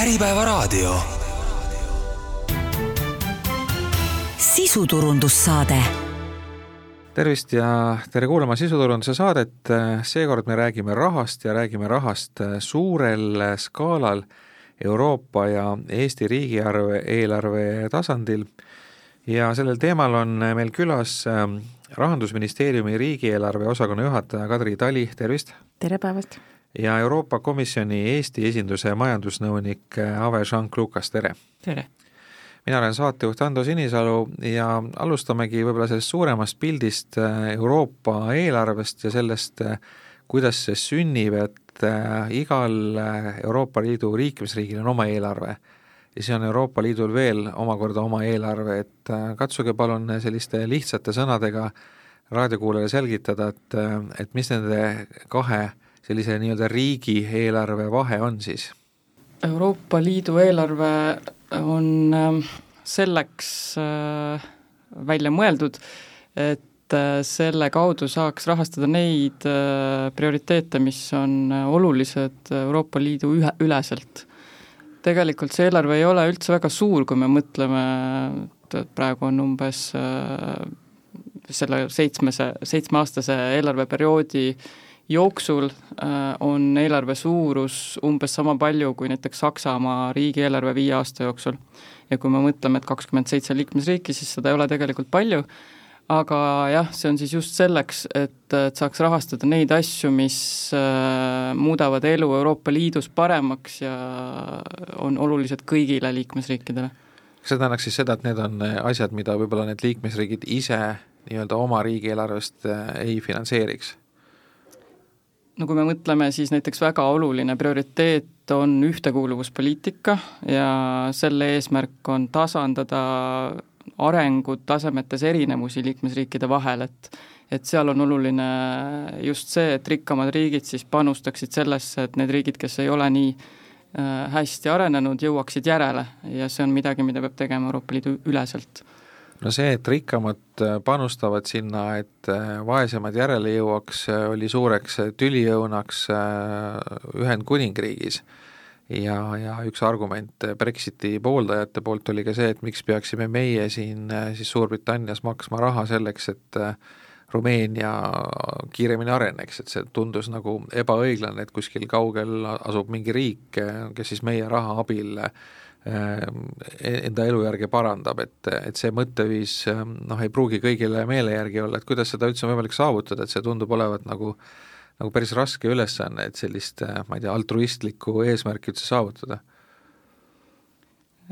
Äripäevaraadio. sisuturundussaade tervist ja tere kuulama sisuturunduse saadet, seekord me räägime rahast ja räägime rahast suurel skaalal Euroopa ja Eesti riigiarve, eelarve tasandil ja sellel teemal on meil külas ähm, Rahandusministeeriumi riigieelarve osakonna juhataja Kadri Tali, tervist! tere päevast! Ja Euroopa Komisjoni Eesti esinduse majandusnõunik Ave Jean-Lukas, tere! tere! mina olen saatejuht Ando Sinisalu ja alustamegi võib-olla sellest suuremast pildist äh, Euroopa eelarvest ja sellest, äh, kuidas see sünnib, et äh, igal Euroopa Liidu liikmesriigil on oma eelarve ja siis on Euroopa Liidul veel omakorda oma eelarve, et katsuge palun selliste lihtsate sõnadega raadiokuulajale selgitada, et, et mis nende kahe sellise nii-öelda riigieelarve vahe on siis? Euroopa Liidu eelarve on ähm, selleks äh, välja mõeldud, et äh, selle kaudu saaks rahastada neid äh, prioriteete, mis on olulised Euroopa Liidu ühe, üleselt. tegelikult see eelarve ei ole üldse väga suur, kui me mõtleme, et praegu on umbes selle seitsmese, seitsmeaastase eelarveperioodi jooksul on eelarve suurus umbes sama palju kui näiteks Saksamaa riigieelarve viie aasta jooksul ja kui me mõtleme, et kakskümmend seitse liikmesriiki, siis seda ei ole tegelikult palju, aga jah, see on siis just selleks, et, et saaks rahastada neid asju, mis äh, muudavad elu Euroopa Liidus paremaks ja on olulised kõigile liikmesriikidele. kas see tähendaks siis seda, et need on asjad, mida võib-olla need liikmesriigid ise nii-öelda oma riigieelarvest äh, ei finantseeriks? No kui me mõtleme, siis näiteks väga oluline prioriteet on ühtekuuluvuspoliitika ja selle eesmärk on tasandada arengutasemetes erinevusi liikmesriikide vahel, et et seal on oluline just see, et rikkamad riigid siis panustaksid sellesse, et need riigid, kes ei ole nii äh, hästi arenenud, jõuaksid järele ja see on midagi, mida peab tegema Euroopa Liidu üleselt no see, et rikkamad äh, panustavad sinna, et äh, vaesemad järele jõuaks, äh, oli suureks tüliõunaks Ühendkuningriigis. ja, ja üks argument Brexiti pooldajate poolt oli ka see, et miks peaksime meie siin siis Suurbritannias maksma raha selleks, et Rumeenia kiiremini areneks, et see tundus nagu ebaõiglane, et kuskil kaugel asub mingi riik, kes siis meie raha abil enda elujärge parandab, et, et see mõtteviis ehm, noh, ei pruugi kõigile meele järgi olla, et kuidas seda üldse on võimalik saavutada, et see tundub olevat nagu nagu päris raske ülesanne, et sellist, ma ei tea, altruistlikku eesmärki üldse saavutada.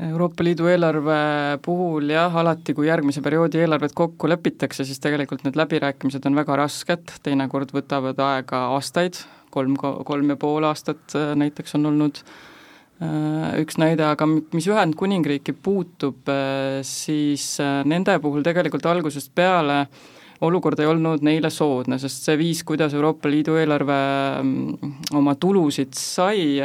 Euroopa Liidu eelarve puhul jah, alati kui järgmise perioodi eelarvet kokku lepitakse, siis tegelikult need läbirääkimised on väga rasked, teinekord võtavad aega aastaid, kolm, kolm ja pool aastat näiteks on olnud. Äh, üks näide, aga mis Ühendkuningriiki puutub, äh, siis äh, nende puhul tegelikult algusest peale olukord ei olnud neile soodne, sest see viis, kuidas Euroopa Liidu eelarve mm, oma tulusid sai,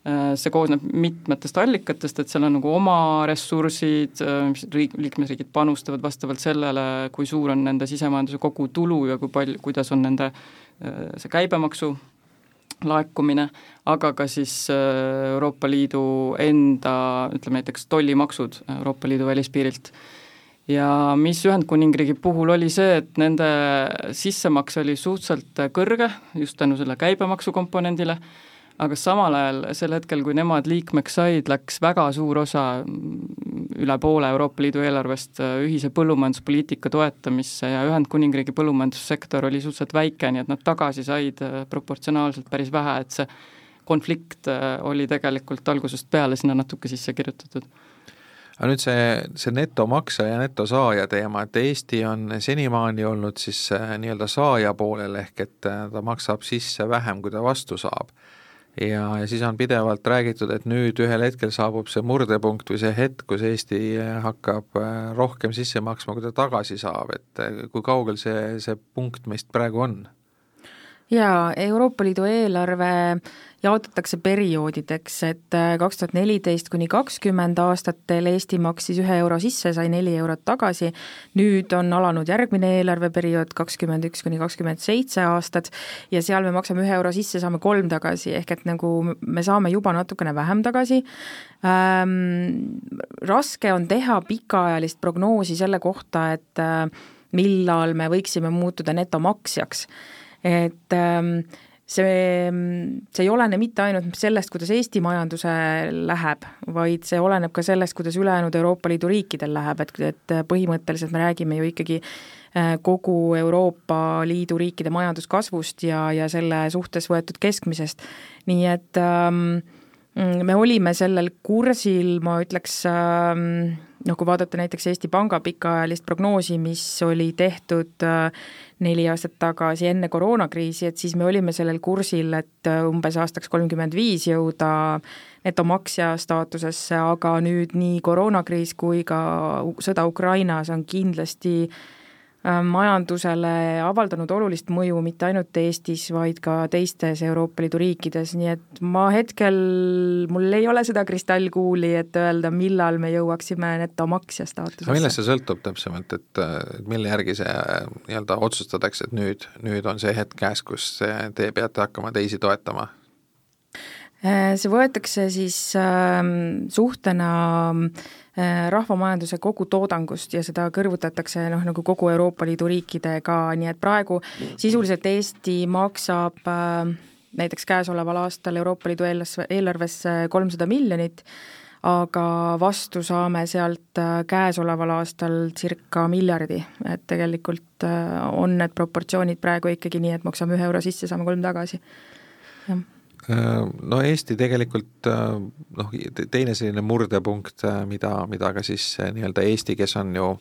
see koosneb mitmetest allikatest, et seal on nagu oma ressursid, mis riik, liikmesriigid panustavad vastavalt sellele, kui suur on nende sisemajanduse kogutulu ja kui palju, kuidas on nende see käibemaksu laekumine, aga ka siis äh, Euroopa Liidu enda, ütleme näiteks tollimaksud Euroopa Liidu välispiirilt. ja mis Ühendkuningriigi puhul oli see, et nende sissemakse oli suhteliselt kõrge just tänu selle käibemaksu komponendile, aga samal ajal sel hetkel, kui nemad liikmeks said, läks väga suur osa, üle poole Euroopa Liidu eelarvest äh, ühise põllumajanduspoliitika toetamisse ja Ühendkuningriigi põllumajandussektor oli suhteliselt väike, nii et nad tagasi said äh, proportsionaalselt päris vähe, et see konflikt äh, oli tegelikult algusest peale sinna natuke sisse kirjutatud. Aga nüüd see, see netomaksja ja netosaaja teema, et Eesti on senimaani olnud siis nii-öelda saaja poolel, ehk et ta maksab sisse vähem, kui ta vastu saab ja, ja siis on pidevalt räägitud, et nüüd ühel hetkel saabub see murdepunkt või see hetk, kus Eesti hakkab äh, rohkem sisse maksma, kui ta tagasi saab, et äh, kui kaugel see, see punkt meist praegu on? jaa, Euroopa Liidu eelarve jaotatakse perioodideks, et äh, kaks tuhat neliteist kuni kakskümmend aastatel Eesti maksis ühe euro sisse, sai neli eurot tagasi, nüüd on alanud järgmine eelarveperiood, kakskümmend üks kuni kakskümmend seitse aastat, ja seal me maksame ühe euro sisse, saame kolm tagasi, ehk et nagu me saame juba natukene vähem tagasi ähm,, raske on teha pikaajalist prognoosi selle kohta, et äh, millal me võiksime muutuda netomaksjaks. et ähm, see, see ei olene mitte ainult sellest, kuidas Eesti majandusel läheb, vaid see oleneb ka sellest, kuidas ülejäänud Euroopa Liidu riikidel läheb, et, et põhimõtteliselt me räägime ju ikkagi äh, kogu Euroopa Liidu riikide majanduskasvust ja, ja selle suhtes võetud keskmisest. nii et ähm, me olime sellel kursil, ma ütleks ähm, noh, kui vaadata näiteks Eesti Panga pikaajalist prognoosi, mis oli tehtud äh, neli aastat tagasi enne koroonakriisi, et siis me olime sellel kursil, et äh, umbes aastaks kolmkümmend viis jõuda netomaksja staatusesse, aga nüüd nii koroonakriis kui ka sõda Ukrainas on kindlasti majandusele avaldanud olulist mõju mitte ainult Eestis, vaid ka teistes Euroopa Liidu riikides, nii et ma hetkel, mul ei ole seda kristallkuuli, et öelda, millal me jõuaksime netomaksja staatusesse. millest see sõltub täpsemalt, et mille järgi see nii-öelda otsustatakse, et nüüd, nüüd on see hetk käes, kus te peate hakkama teisi toetama? See võetakse siis äh, suhtena äh, rahvamajanduse kogutoodangust ja seda kõrvutatakse noh, nagu kogu Euroopa Liidu riikidega, nii et praegu sisuliselt Eesti maksab äh, näiteks käesoleval aastal Euroopa Liidu eelarvesse kolmsada miljonit, aga vastu saame sealt äh, käesoleval aastal circa miljardi, et tegelikult äh, on need proportsioonid praegu ikkagi nii, et maksame ühe euro sisse, saame kolm tagasi, jah. Äh, no Eesti tegelikult äh, noh, teine selline murdepunkt, äh, mida, mida ka siis nii-öelda Eesti, kes on ju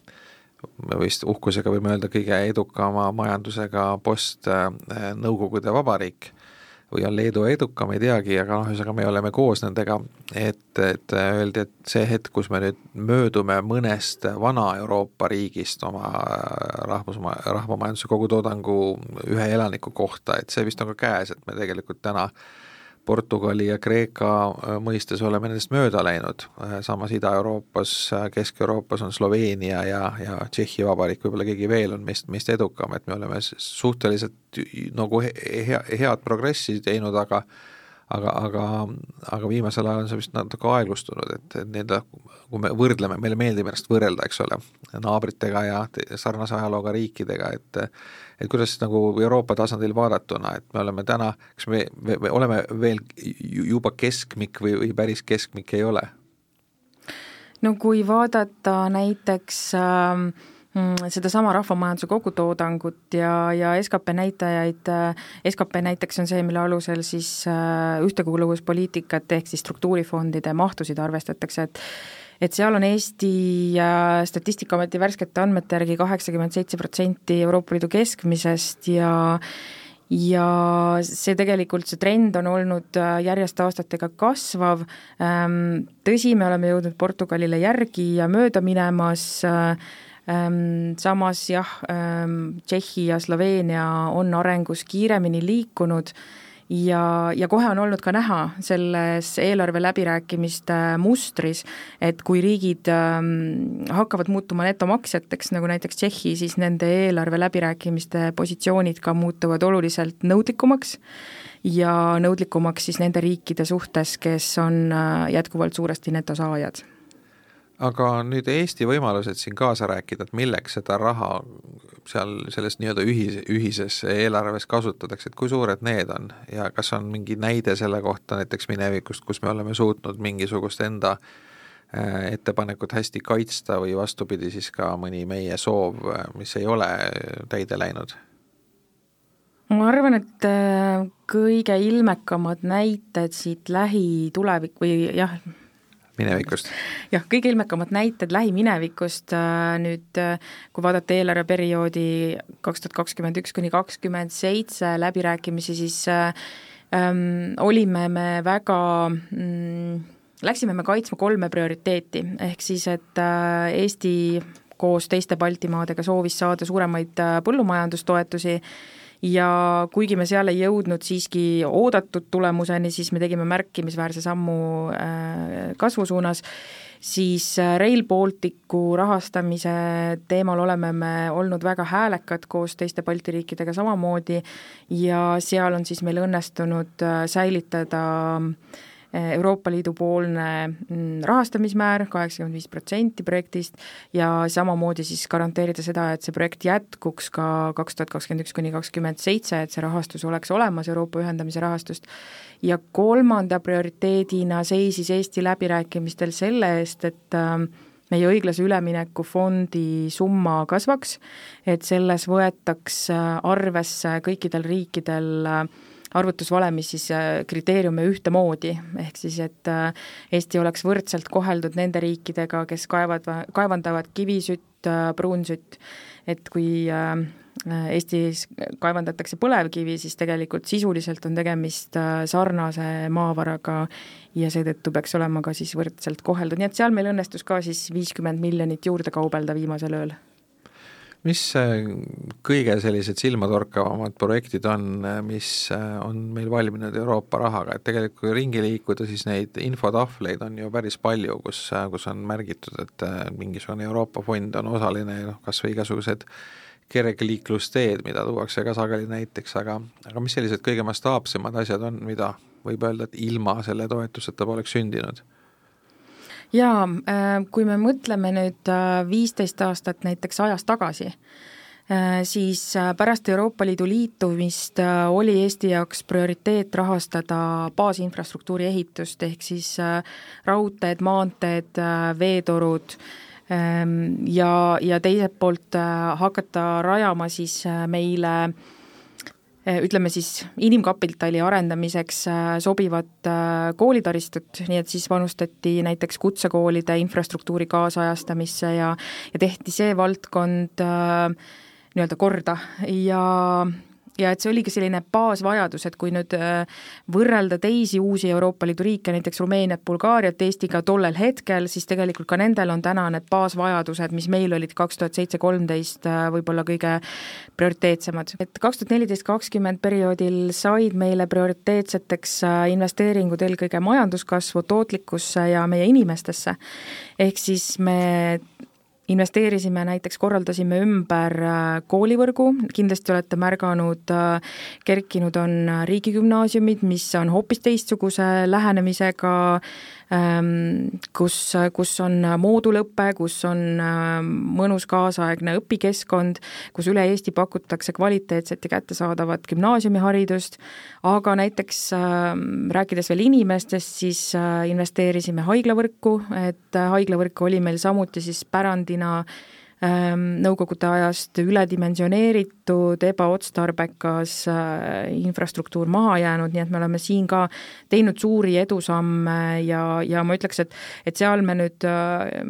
vist uhkusega võime öelda kõige edukama majandusega post-Nõukogude vabariik või on Leedu edukam, ei teagi, aga noh, ühesõnaga me oleme koos nendega, et, et öeldi, et see hetk, kus me nüüd möödume mõnest Vana-Euroopa riigist oma rahvus, rahvamajanduse kogutoodangu ühe elaniku kohta, et see vist on ka käes, et me tegelikult täna äh, Portugali ja Kreeka äh, mõistes oleme nendest mööda läinud, äh, samas Ida-Euroopas, äh, Kesk-Euroopas on Sloveenia ja, ja Tšehhi Vabariik, võib-olla keegi veel on meist, meist edukam, et me oleme suhteliselt nagu hea, head progressi teinud, aga aga, aga, aga viimasel ajal on see vist natuke aeglustunud, et, nii-öelda kui me võrdleme, meile meeldib ennast võrrelda, eks ole, naabritega ja sarnase ajalooga riikidega, et et kuidas nagu Euroopa tasandil vaadatuna, et me oleme täna, kas me, me, me oleme veel juba keskmik või, või päris keskmik ei ole? no kui vaadata näiteks äh, sedasama rahvamajanduse kogutoodangut ja, ja skp näitajaid, äh, skp näiteks on see, mille alusel siis äh, ühtekuuluvuspoliitikat ehk siis struktuurifondide mahtusid arvestatakse, et et seal on Eesti Statistikaameti värskete andmete järgi kaheksakümmend seitse protsenti Euroopa Liidu keskmisest ja ja see tegelikult, see trend on olnud äh, järjest aastatega kasvav, ähm, tõsi, me oleme jõudnud Portugalile järgi ja mööda minemas, äh, samas jah, ähm, Tšehhi ja Sloveenia on arengus kiiremini liikunud ja, ja kohe on olnud ka näha selles eelarve läbirääkimiste mustris, et kui riigid ähm, hakkavad muutuma netomaksjateks, nagu näiteks Tšehhi, siis nende eelarve läbirääkimiste positsioonid ka muutuvad oluliselt nõudlikumaks ja nõudlikumaks siis nende riikide suhtes, kes on äh, jätkuvalt suuresti netosaajad aga nüüd Eesti võimalused siin kaasa rääkida, et milleks seda raha seal selles nii-öelda ühise, ühises eelarves kasutatakse, et kui suured need on ja kas on mingi näide selle kohta näiteks minevikust, kus me oleme suutnud mingisugust enda äh, ettepanekut hästi kaitsta või vastupidi, siis ka mõni meie soov, mis ei ole täide läinud? ma arvan, et äh, kõige ilmekamad näited siit lähitulevik või jah, minevikust? jah, kõige ilmekamad näited lähiminevikust äh, nüüd, äh, kui vaadata eelarveperioodi kaks tuhat kakskümmend üks kuni kakskümmend seitse läbirääkimisi, siis äh, ähm, olime me väga mm, läksime me kaitsma kolme prioriteeti, ehk siis et Eesti koos teiste Baltimaadega soovis saada suuremaid põllumajandustoetusi ja kuigi me seal ei jõudnud siiski oodatud tulemuseni, siis me tegime märkimisväärse sammu kasvu suunas siis äh, Rail Balticu rahastamise teemal oleme me olnud väga häälekad koos teiste Balti riikidega samamoodi ja seal on siis meil õnnestunud äh, säilitada äh, Euroopa Liidu poolne mm, rahastamismäär, kaheksakümmend viis protsenti projektist, ja samamoodi siis garanteerida seda, et see projekt jätkuks ka kaks tuhat kakskümmend üks kuni kakskümmend seitse, et see rahastus oleks olemas, Euroopa ühendamise rahastust, ja kolmanda prioriteedina seisis Eesti läbirääkimistel selle eest, et äh, meie õiglase ülemineku fondi summa kasvaks, et selles võetaks äh, arvesse kõikidel riikidel äh, arvutusvalemis siis kriteeriume ühtemoodi, ehk siis et Eesti oleks võrdselt koheldud nende riikidega, kes kaevad, kaevandavad kivisütt, pruunsütt, et kui äh, Eestis kaevandatakse põlevkivi, siis tegelikult sisuliselt on tegemist äh, sarnase maavaraga ja seetõttu peaks olema ka siis võrdselt koheldud, nii et seal meil õnnestus ka siis viiskümmend miljonit juurde kaubelda viimasel ööl mis äh, kõige sellised silmatorkavamad projektid on, äh, mis on meil valminud Euroopa rahaga, et tegelikult kui ringi liikuda, siis neid infotahvleid on ju päris palju, kus, kus on märgitud, et mingisugune Euroopa fond on osaline ja noh, kas või igasugused kergliiklusteed, mida tuuakse ka sageli näiteks, aga, aga mis sellised kõige mastaapsemad asjad on, mida võib öelda, et ilma selle toetuseta poleks sündinud? Jaa, äh, kui me mõtleme nüüd äh, viisteist aastat näiteks ajas tagasi, äh, siis pärast Euroopa Liidu liitumist oli Eesti jaoks prioriteet rahastada baasinfrastruktuuri ehitust, ehk siis raudteed, maanteed, veetorud, Ehm, ja, ja teiselt poolt hakata rajama siis meile äh, ütleme siis inimkapitali arendamiseks sobivat koolitaristut, nii et siis panustati näiteks kutsekoolide infrastruktuuri kaasajastamisse ja, ja tehti see valdkond nii-öelda korda. Ja ja et see oligi selline baasvajadus, et kui nüüd äh, võrrelda teisi uusi Euroopa Liidu riike, näiteks Rumeeniat, Bulgaariat, Eestiga tollel hetkel, siis tegelikult ka nendel on täna need baasvajadused, mis meil olid kaks tuhat seitse, kolmteist äh, võib-olla kõige prioriteetsemad. et kaks tuhat neliteist, kakskümmend perioodil said meile prioriteetseteks äh, investeeringud eelkõige majanduskasvu, tootlikkusse ja meie inimestesse. ehk siis me investeerisime näiteks, korraldasime ümber äh, koolivõrgu, kindlasti olete märganud, äh, kerkinud on riigigümnaasiumid, mis on hoopis teistsuguse lähenemisega, kus, kus on moodulõpe, kus on ähm, mõnus kaasaegne õpikeskkond, kus üle Eesti pakutakse kvaliteetset ja kättesaadavat gümnaasiumiharidust, aga näiteks ähm, rääkides veel inimestest, siis äh, investeerisime haiglavõrku, et haiglavõrk oli meil samuti siis pärandina nõukogude ajast üledimensioneeritud, ebaotstarbekas äh, infrastruktuur maha jäänud, nii et me oleme siin ka teinud suuri edusamme ja, ja ma ütleks, et et seal me nüüd äh,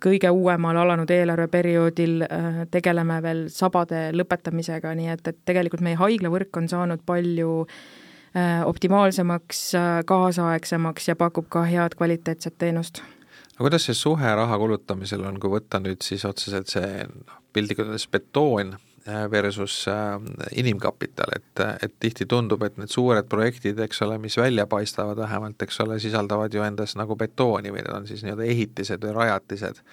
kõige uuemal alanud eelarveperioodil äh, tegeleme veel sabade lõpetamisega, nii et, et tegelikult meie haiglavõrk on saanud palju optimaalsemaks, kaasaegsemaks ja pakub ka head kvaliteetset teenust aga kuidas see suhe raha kulutamisel on, kui võtta nüüd siis otseselt see noh, piltlikult öeldes betoon äh, versus äh, inimkapital, et, et tihti tundub, et need suured projektid, eks ole, mis välja paistavad vähemalt, eks ole, sisaldavad ju endas nagu betooni või need on siis nii-öelda ehitised või rajatised,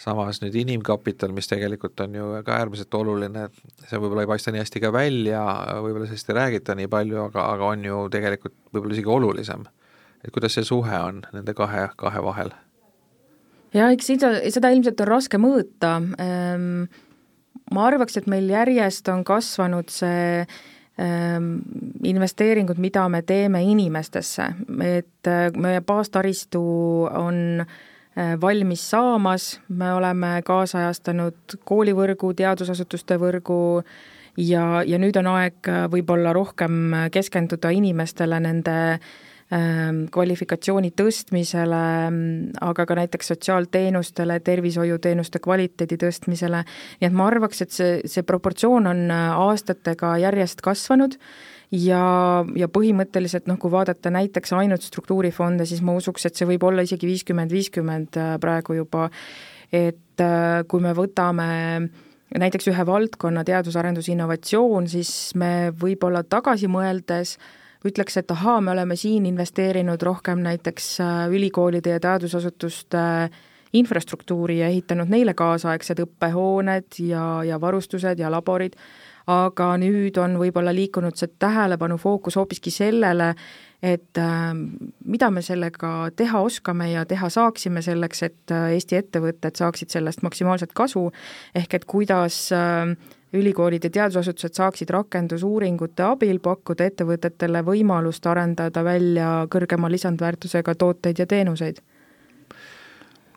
samas nüüd inimkapital, mis tegelikult on ju ka äärmiselt oluline, see võib-olla ei paista nii hästi ka välja, võib-olla sellest ei räägita nii palju, aga, aga on ju tegelikult võib-olla isegi olulisem. et kuidas see suhe on nende kahe, kahe vahel? Jah, eks seda, seda ilmselt on raske mõõta, ehm, ma arvaks, et meil järjest on kasvanud see ehm, investeeringud, mida me teeme inimestesse, et äh, meie baastaristu on äh, valmis saamas, me oleme kaasajastanud koolivõrgu, teadusasutuste võrgu ja, ja nüüd on aeg äh, võib-olla rohkem keskenduda inimestele, nende äh, kvalifikatsiooni tõstmisele, aga ka näiteks sotsiaalteenustele, tervishoiuteenuste kvaliteedi tõstmisele, nii et ma arvaks, et see, see proportsioon on äh, aastatega järjest kasvanud ja, ja põhimõtteliselt noh, kui vaadata näiteks ainult struktuurifonde, siis ma usuks, et see võib olla isegi viiskümmend, viiskümmend äh, praegu juba, et äh, kui me võtame näiteks ühe valdkonna teadus-arendus, innovatsioon, siis me võib-olla tagasi mõeldes ütleks, et ahaa, me oleme siin investeerinud rohkem näiteks äh, ülikoolide ja teadusasutuste infrastruktuuri ja ehitanud neile kaasaegsed õppehooned ja, ja varustused ja laborid, aga nüüd on võib-olla liikunud see tähelepanu fookus hoopiski sellele, et äh, mida me sellega teha oskame ja teha saaksime selleks, et äh, Eesti ettevõtted saaksid sellest maksimaalset kasu, ehk et kuidas äh, ülikoolid ja teadusasutused saaksid rakendusuuringute abil pakkuda ettevõtetele võimalust arendada välja kõrgema lisandväärtusega tooteid ja teenuseid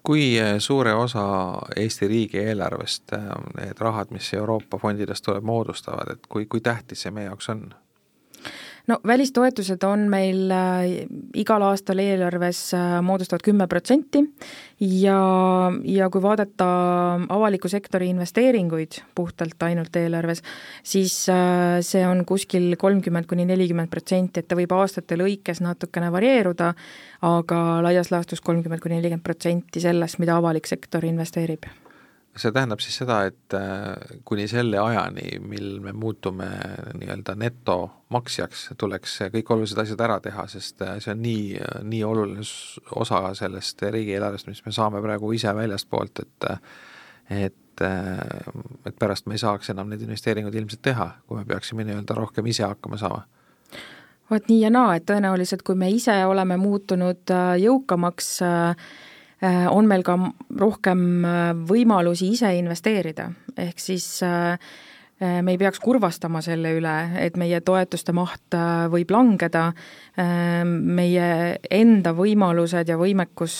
kui suure osa Eesti riigieelarvest need rahad, mis Euroopa fondidest tuleb, moodustavad, et kui, kui tähtis see meie jaoks on? No välistoetused on meil äh, igal aastal eelarves äh, moodustavad kümme protsenti ja, ja kui vaadata avaliku sektori investeeringuid puhtalt ainult eelarves, siis äh, see on kuskil kolmkümmend kuni nelikümmend protsenti, et ta võib aastate lõikes natukene varieeruda, aga laias laastus kolmkümmend kuni nelikümmend protsenti sellest, mida avalik sektor investeerib see tähendab siis seda, et äh, kuni selle ajani, mil me muutume nii-öelda netomaksjaks, tuleks kõik olulised asjad ära teha, sest äh, see on nii, nii oluline osa sellest riigieelarvest, mis me saame praegu ise väljastpoolt, et et, et pärast me ei saaks enam neid investeeringuid ilmselt teha, kui me peaksime nii-öelda rohkem ise hakkama saama. Vot nii ja naa, et tõenäoliselt kui me ise oleme muutunud äh, jõukamaks äh, Äh, on meil ka rohkem äh, võimalusi ise investeerida, ehk siis äh, me ei peaks kurvastama selle üle, et meie toetuste maht võib langeda, meie enda võimalused ja võimekus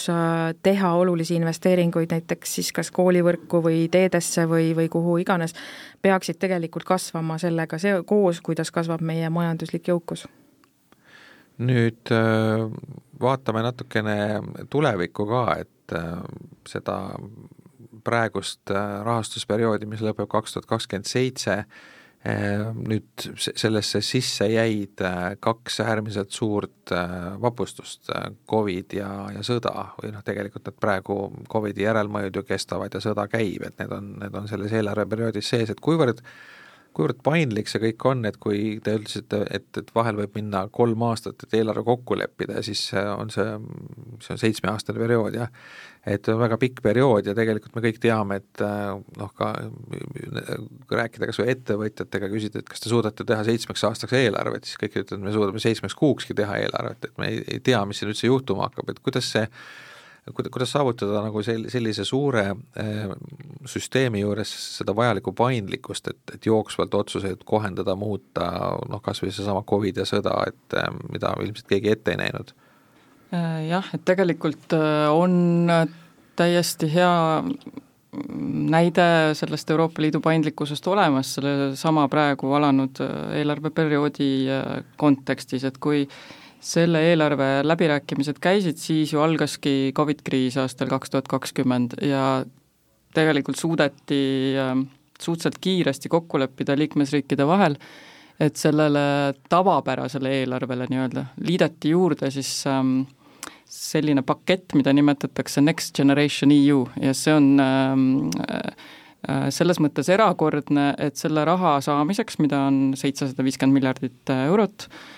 teha olulisi investeeringuid näiteks siis kas koolivõrku või teedesse või, või kuhu iganes, peaksid tegelikult kasvama sellega see koos, kuidas kasvab meie majanduslik jõukus nüüd äh, vaatame natukene tulevikku ka, et äh, seda praegust äh, rahastusperioodi, mis lõpeb kaks tuhat kakskümmend seitse, nüüd sellesse sisse jäid kaks äärmiselt suurt vapustust, Covid ja, ja sõda. Või noh, tegelikult need praegu Covidi järelmõjud ju kestavad ja sõda käib, et need on, need on selles eelarveperioodis sees, et kuivõrd äh, kuivõrd paindlik see kõik on, et kui te ütlesite, et, et vahel võib minna kolm aastat, et eelarve kokku leppida ja siis on see, see on seitsmeaastane periood, jah. et väga pikk periood ja tegelikult me kõik teame, et noh, ka kui rääkida kas või ettevõtjatega, küsida, et kas te suudate teha seitsmeks aastaks eelarvet, siis kõik ütlevad, me suudame seitsmeks kuukski teha eelarvet, et me ei, ei tea, mis siin üldse juhtuma hakkab, et kuidas see kuidas saavutada nagu sel-, sellise suure äh, süsteemi juures seda vajalikku paindlikkust, et, et jooksvalt otsuseid kohendada, muuta, noh kas või seesama Covid ja sõda, et äh, mida ilmselt keegi ette ei näinud? Äh, jah, et tegelikult on täiesti hea näide sellest Euroopa Liidu paindlikkusest olemas sellesama praegu alanud eelarveperioodi kontekstis, et kui äh, selle eelarve läbirääkimised käisid, siis ju algaski Covid kriis aastal kaks tuhat kakskümmend ja tegelikult suudeti ähm, suhteliselt kiiresti kokku leppida liikmesriikide vahel, et sellele tavapärasele eelarvele nii-öelda liideti juurde siis ähm, selline pakett, mida nimetatakse Next Generation EU ja see on ähm, äh, selles mõttes erakordne, et selle raha saamiseks, mida on seitsesada viiskümmend miljardit eurot, Äh,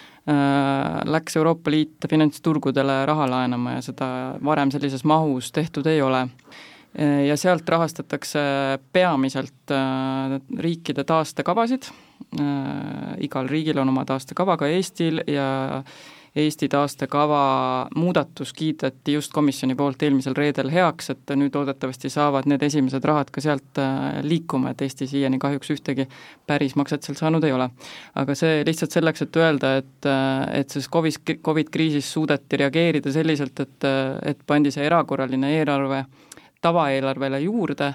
läks Euroopa Liit finantsturgudele raha laenama ja seda varem sellises mahus tehtud ei ole. Äh, ja sealt rahastatakse peamiselt äh, riikide taastekavasid, igal riigil on oma taastekava, ka Eestil, ja Eesti taastekava muudatus kiideti just komisjoni poolt eelmisel reedel heaks, et nüüd loodetavasti saavad need esimesed rahad ka sealt äh, liikuma, et Eesti siiani kahjuks ühtegi päris makset sealt saanud ei ole. aga see lihtsalt selleks, et öelda, et, äh, et selles Covid, Covid kriisis suudeti reageerida selliselt, et, äh, et pandi see erakorraline eelarve tavaeelarvele juurde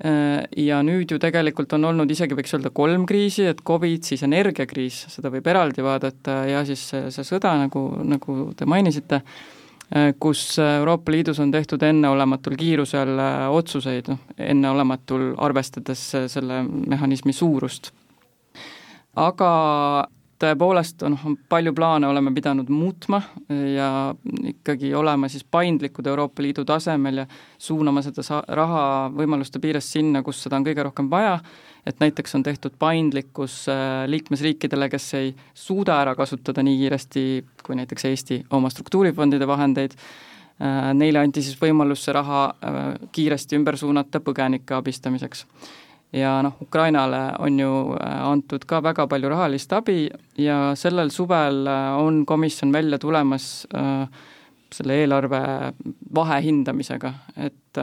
ja nüüd ju tegelikult on olnud isegi võiks öelda kolm kriisi, et Covid, siis energiakriis, seda võib eraldi vaadata, ja siis see, see sõda, nagu, nagu te mainisite, äh, kus Euroopa Liidus on tehtud enneolematul kiirusel äh, otsuseid, noh, enneolematul, arvestades selle mehhanismi suurust. aga tõepoolest noh, palju plaane oleme pidanud muutma ja ikkagi olema siis paindlikud Euroopa Liidu tasemel ja suunama seda sa-, raha võimaluste piires sinna, kus seda on kõige rohkem vaja, et näiteks on tehtud paindlikkus äh, liikmesriikidele, kes ei suuda ära kasutada nii kiiresti kui näiteks Eesti oma struktuurifondide vahendeid, äh, neile anti siis võimalus see raha äh, kiiresti ümber suunata põgenike abistamiseks ja noh, Ukrainale on ju äh, antud ka väga palju rahalist abi ja sellel suvel äh, on komisjon välja tulemas äh, selle eelarve vahehindamisega, et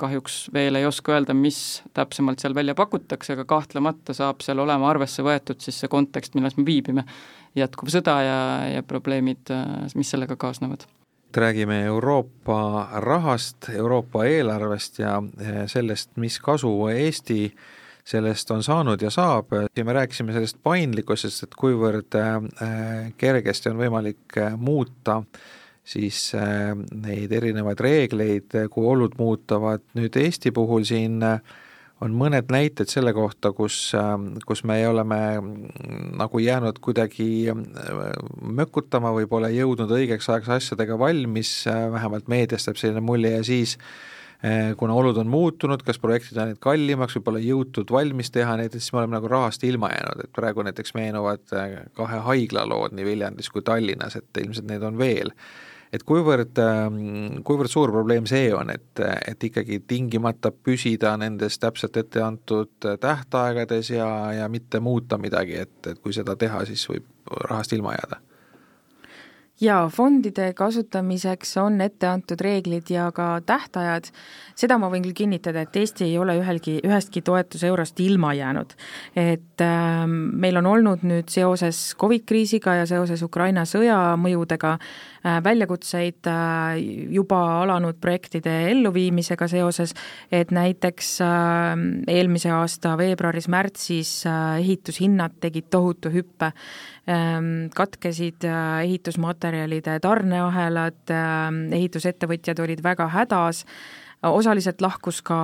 kahjuks veel ei oska öelda, mis täpsemalt seal välja pakutakse, aga kahtlemata saab seal olema arvesse võetud siis see kontekst, milles me viibime, jätkuv sõda ja, ja probleemid, mis sellega kaasnevad räägime Euroopa rahast, Euroopa eelarvest ja eh, sellest, mis kasu Eesti sellest on saanud ja saab. Ja me rääkisime sellest paindlikkusest, et kuivõrd eh, kergesti on võimalik eh, muuta siis neid erinevaid reegleid, kui olud muutuvad, nüüd Eesti puhul siin äh, on mõned näited selle kohta, kus, kus me oleme nagu jäänud kuidagi äh, mökutama või pole jõudnud õigeks ajaks asjadega valmis, vähemalt meediast jääb selline mulje ja siis äh, kuna olud on muutunud, kas projektid on läinud kallimaks või pole jõutud valmis teha neid, et siis me oleme nagu rahast ilma jäänud, et praegu näiteks meenuvad äh, kahe haigla lood nii Viljandis kui Tallinnas, et ilmselt neid on veel et kuivõrd, ähm, kuivõrd suur probleem see on, et, et ikkagi tingimata püsida nendes täpselt ette antud tähtaegades ja, ja mitte muuta midagi, et, et kui seda teha, siis võib rahast ilma jääda jaa, fondide kasutamiseks on ette antud reeglid ja ka tähtajad, seda ma võin küll kinnitada, et Eesti ei ole ühelgi, ühestki toetuseurost ilma jäänud. et äh, meil on olnud nüüd seoses Covid kriisiga ja seoses Ukraina sõja mõjudega äh, väljakutseid äh, juba alanud projektide elluviimisega seoses, et näiteks äh, eelmise aasta veebruaris-märtsis äh, ehitushinnad tegid tohutu hüppe katkesid äh, ehitusmaterjalid, materjalide tarneahelad, ähm, ehitusettevõtjad olid väga hädas, osaliselt lahkus ka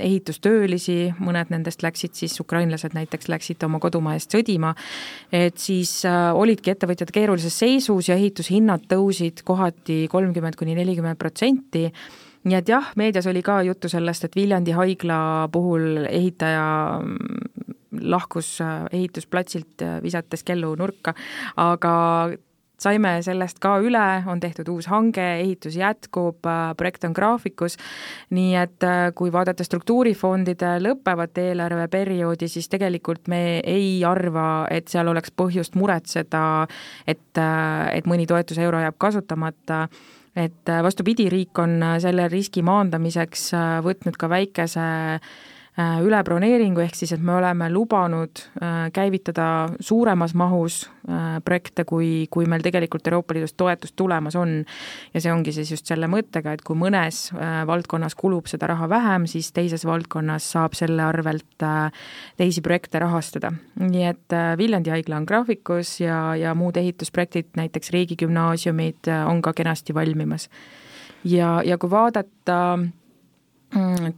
ehitustöölisi, mõned nendest läksid siis, ukrainlased näiteks läksid oma kodumaa eest sõdima, et siis äh, olidki ettevõtjad keerulises seisus ja ehitushinnad tõusid kohati kolmkümmend kuni nelikümmend protsenti. Nii et jah, meedias oli ka juttu sellest, et Viljandi haigla puhul ehitaja lahkus äh, ehitusplatsilt, äh, visates kellu nurka, aga saime sellest ka üle, on tehtud uus hange, ehitus jätkub, äh, projekt on graafikus, nii et kui vaadata struktuurifondide lõppevat eelarveperioodi, siis tegelikult me ei arva, et seal oleks põhjust muretseda, et, et mõni toetuseuro jääb kasutamata. Et vastupidi, riik on selle riski maandamiseks võtnud ka väikese ülebroneeringu, ehk siis et me oleme lubanud äh, käivitada suuremas mahus äh, projekte, kui, kui meil tegelikult Euroopa Liidust toetust tulemas on. ja see ongi siis just selle mõttega, et kui mõnes valdkonnas kulub seda raha vähem, siis teises valdkonnas saab selle arvelt teisi projekte rahastada. nii et Viljandi haigla on graafikus ja, ja muud ehitusprojektid, näiteks riigigümnaasiumid on ka kenasti valmimas. ja, ja kui vaadata Mm,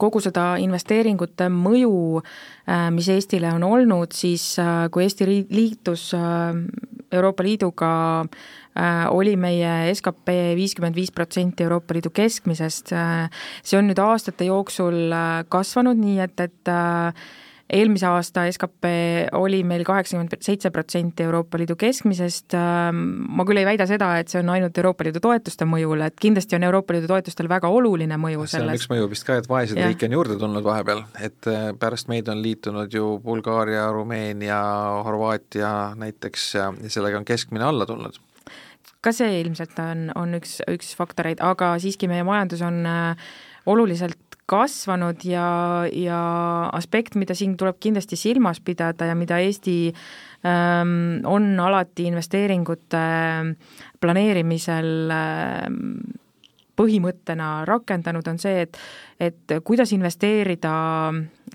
kogu seda investeeringute mõju, äh, mis Eestile on olnud, siis äh, kui Eesti liitus äh, Euroopa Liiduga, oli meie skp viiskümmend viis protsenti Euroopa Liidu keskmisest, see on nüüd aastate jooksul kasvanud, nii et, et eelmise aasta skp oli meil kaheksakümmend seitse protsenti Euroopa Liidu keskmisest, ähm, ma küll ei väida seda, et see on ainult Euroopa Liidu toetuste mõjul, et kindlasti on Euroopa Liidu toetustel väga oluline mõju selles. see on üks mõju vist ka, et vaeseid riike on juurde tulnud vahepeal, et äh, pärast meid on liitunud ju Bulgaaria, Rumeenia, Horvaatia näiteks ja sellega on keskmine alla tulnud ka see ilmselt on, on üks, üks faktoreid, aga siiski meie majandus on äh, oluliselt kasvanud ja, ja aspekt, mida siin tuleb kindlasti silmas pidada ja mida Eesti ähm, on alati investeeringute planeerimisel ähm, põhimõttena rakendanud, on see, et et kuidas investeerida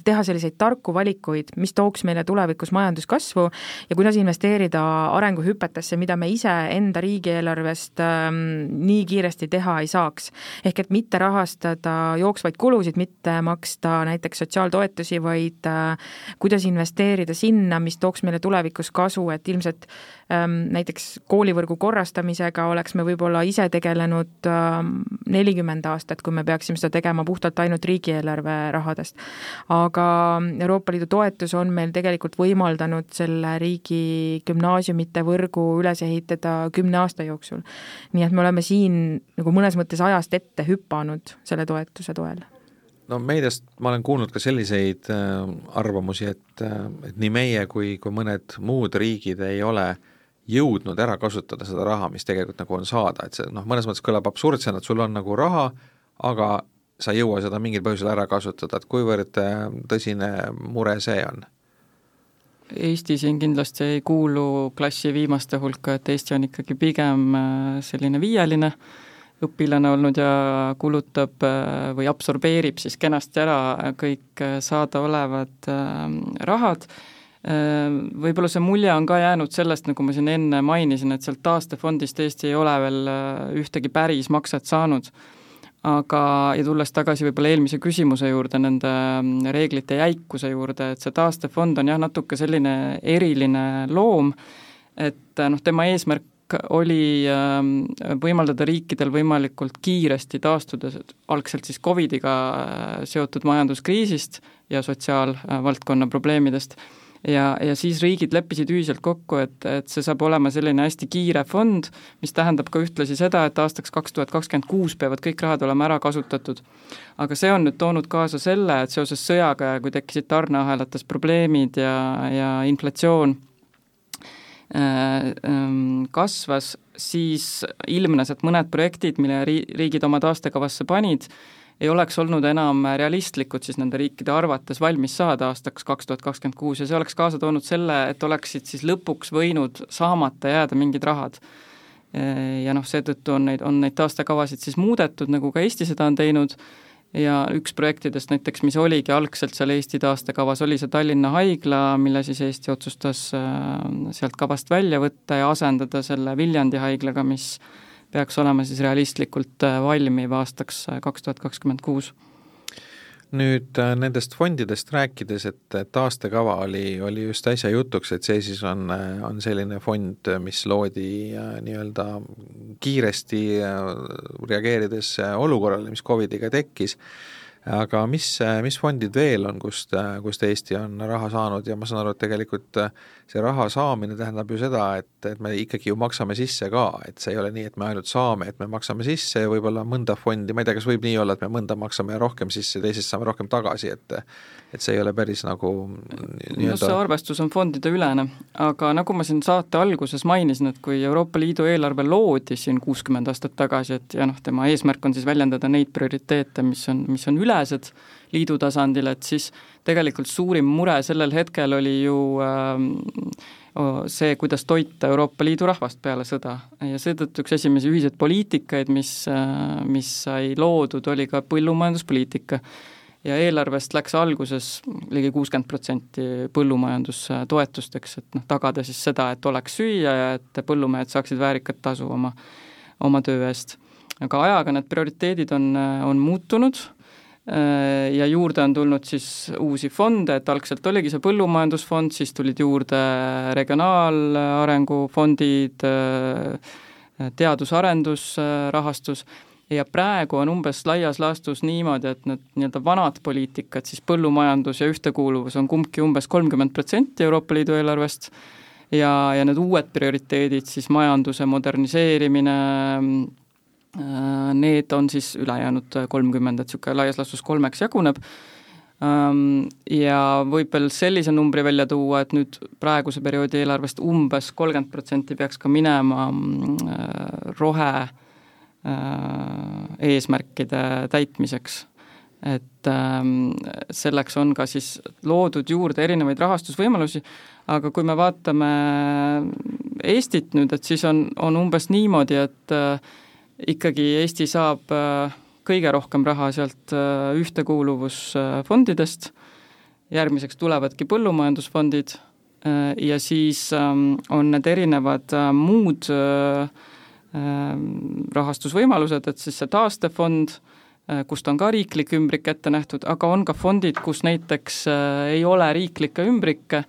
teha selliseid tarku valikuid, mis tooks meile tulevikus majanduskasvu ja kuidas investeerida arenguhüpetesse, mida me ise enda riigieelarvest ähm, nii kiiresti teha ei saaks. ehk et mitte rahastada jooksvaid kulusid, mitte maksta näiteks sotsiaaltoetusi, vaid äh, kuidas investeerida sinna, mis tooks meile tulevikus kasu, et ilmselt ähm, näiteks koolivõrgu korrastamisega oleks me võib-olla ise tegelenud ähm, nelikümmend aastat, kui me peaksime seda tegema puhtalt ainult riigieelarve rahadest aga Euroopa Liidu toetus on meil tegelikult võimaldanud selle riigi gümnaasiumite võrgu üles ehitada kümne aasta jooksul. nii et me oleme siin nagu mõnes mõttes ajast ette hüpanud selle toetuse toel no meediast ma olen kuulnud ka selliseid äh, arvamusi, et, äh, et nii meie kui, kui mõned muud riigid ei ole jõudnud ära kasutada seda raha, mis tegelikult nagu on saada, et see noh, mõnes mõttes kõlab absurdsena, et sul on nagu raha, aga sa ei jõua seda mingil põhjusel ära kasutada, et kuivõrd äh, tõsine mure see on? Eesti siin kindlasti ei kuulu klassi viimaste hulka, et Eesti on ikkagi pigem äh, selline viieline õpilane olnud ja kulutab äh, või absorbeerib siis kenasti ära kõik saadaolevad rahad, võib-olla see mulje on ka jäänud sellest, nagu ma siin enne mainisin, et sealt taastefondist Eesti ei ole veel ühtegi päris makset saanud aga, ja tulles tagasi võib-olla eelmise küsimuse juurde, nende mm, reeglite jäikuse juurde, et see taastefond on jah, natuke selline eriline loom, et noh, tema eesmärk oli ähm, võimaldada riikidel võimalikult kiiresti taastuda algselt siis Covidiga äh, seotud majanduskriisist ja sotsiaalvaldkonna probleemidest ja, ja siis riigid leppisid ühiselt kokku, et, et see saab olema selline hästi kiire fond, mis tähendab ka ühtlasi seda, et aastaks kaks tuhat kakskümmend kuus peavad kõik rahad olema ära kasutatud. aga see on nüüd toonud kaasa selle, et seoses sõjaga ja kui tekkisid tarneahelates probleemid ja, ja inflatsioon äh, ähm, kasvas, siis ilmnes, et mõned projektid, mille ri-, riigid oma taastekavasse panid, ei oleks olnud enam realistlikud siis nende riikide arvates valmis saada aastaks kaks tuhat kakskümmend kuus ja see oleks kaasa toonud selle, et oleksid siis lõpuks võinud saamata jääda mingid rahad. Ja noh, seetõttu on neid, on neid taastekavasid siis muudetud, nagu ka Eesti seda on teinud, ja üks projektidest näiteks, mis oligi algselt seal Eesti taastekavas, oli see Tallinna haigla, mille siis Eesti otsustas äh, sealt kavast välja võtta ja asendada selle Viljandi haiglaga, mis peaks olema siis realistlikult äh, valmiv aastaks äh, kaks tuhat kakskümmend kuus. Nüüd äh, nendest fondidest rääkides, et taastekava oli, oli just äsja jutuks, et see siis on, on selline fond, mis loodi nii-öelda kiiresti reageerides olukorrale, mis Covidiga tekkis aga mis, mis fondid veel on, kust, kust Eesti on raha saanud? Ja ma saan aru, et tegelikult see raha saamine tähendab ju seda, et, et me ikkagi ju maksame sisse ka, et see ei ole nii, et me ainult saame, et me maksame sisse ja võib-olla mõnda fondi, ma ei tea, kas võib nii olla, et me mõnda maksame rohkem sisse, teisest saame rohkem tagasi, et et see ei ole päris nagu no see arvestus on fondide ülene, aga nagu ma siin saate alguses mainisin, et kui Euroopa Liidu eelarve loodi siin kuuskümmend aastat tagasi, et ja noh, tema eesmärk on siis väljendada neid prioriteete, mis on, mis on ülesed liidu tasandil, et siis tegelikult suurim mure sellel hetkel oli ju äh, see, kuidas toita Euroopa Liidu rahvast peale sõda. Ja seetõttu üks esimesi ühiseid poliitikaid, mis, äh, mis sai loodud, oli ka põllumajanduspoliitika. Ja eelarvest läks alguses ligi kuuskümmend protsenti põllumajandustoetusteks, et noh, tagada siis seda, et oleks süüa ja et põllumehed saaksid väärikat tasu oma, oma töö eest. aga ajaga need prioriteedid on, on muutunud ja juurde on tulnud siis uusi fonde, et algselt oligi see põllumajandusfond, siis tulid juurde regionaalarengu fondid, teadus-arendusrahastus ja praegu on umbes laias laastus niimoodi, et need nii-öelda vanad poliitikad, siis põllumajandus ja ühtekuuluvus on kumbki umbes kolmkümmend protsenti Euroopa Liidu eelarvest. Ja, ja need uued prioriteedid, siis majanduse moderniseerimine, äh, need on siis ülejäänud kolmkümmend, et niisugune laias laastus kolmeks jaguneb ähm, ja võib veel sellise numbri välja tuua, et nüüd praeguse perioodi eelarvest umbes kolmkümmend protsenti peaks ka minema äh, rohe Äh, eesmärkide täitmiseks. et ähm, selleks on ka siis loodud juurde erinevaid rahastusvõimalusi, aga kui me vaatame Eestit nüüd, et siis on, on umbes niimoodi, et äh, ikkagi Eesti saab äh, kõige rohkem raha sealt ühtekuuluvusfondidest. Järgmiseks tulevadki põllumajandusfondid ja siis ähm, on need erinevad muud rahastusvõimalused, et siis see taastefond, kust on ka riiklik ümbrik ette nähtud, aga on ka fondid, kus näiteks ei ole riiklikke ümbrikke,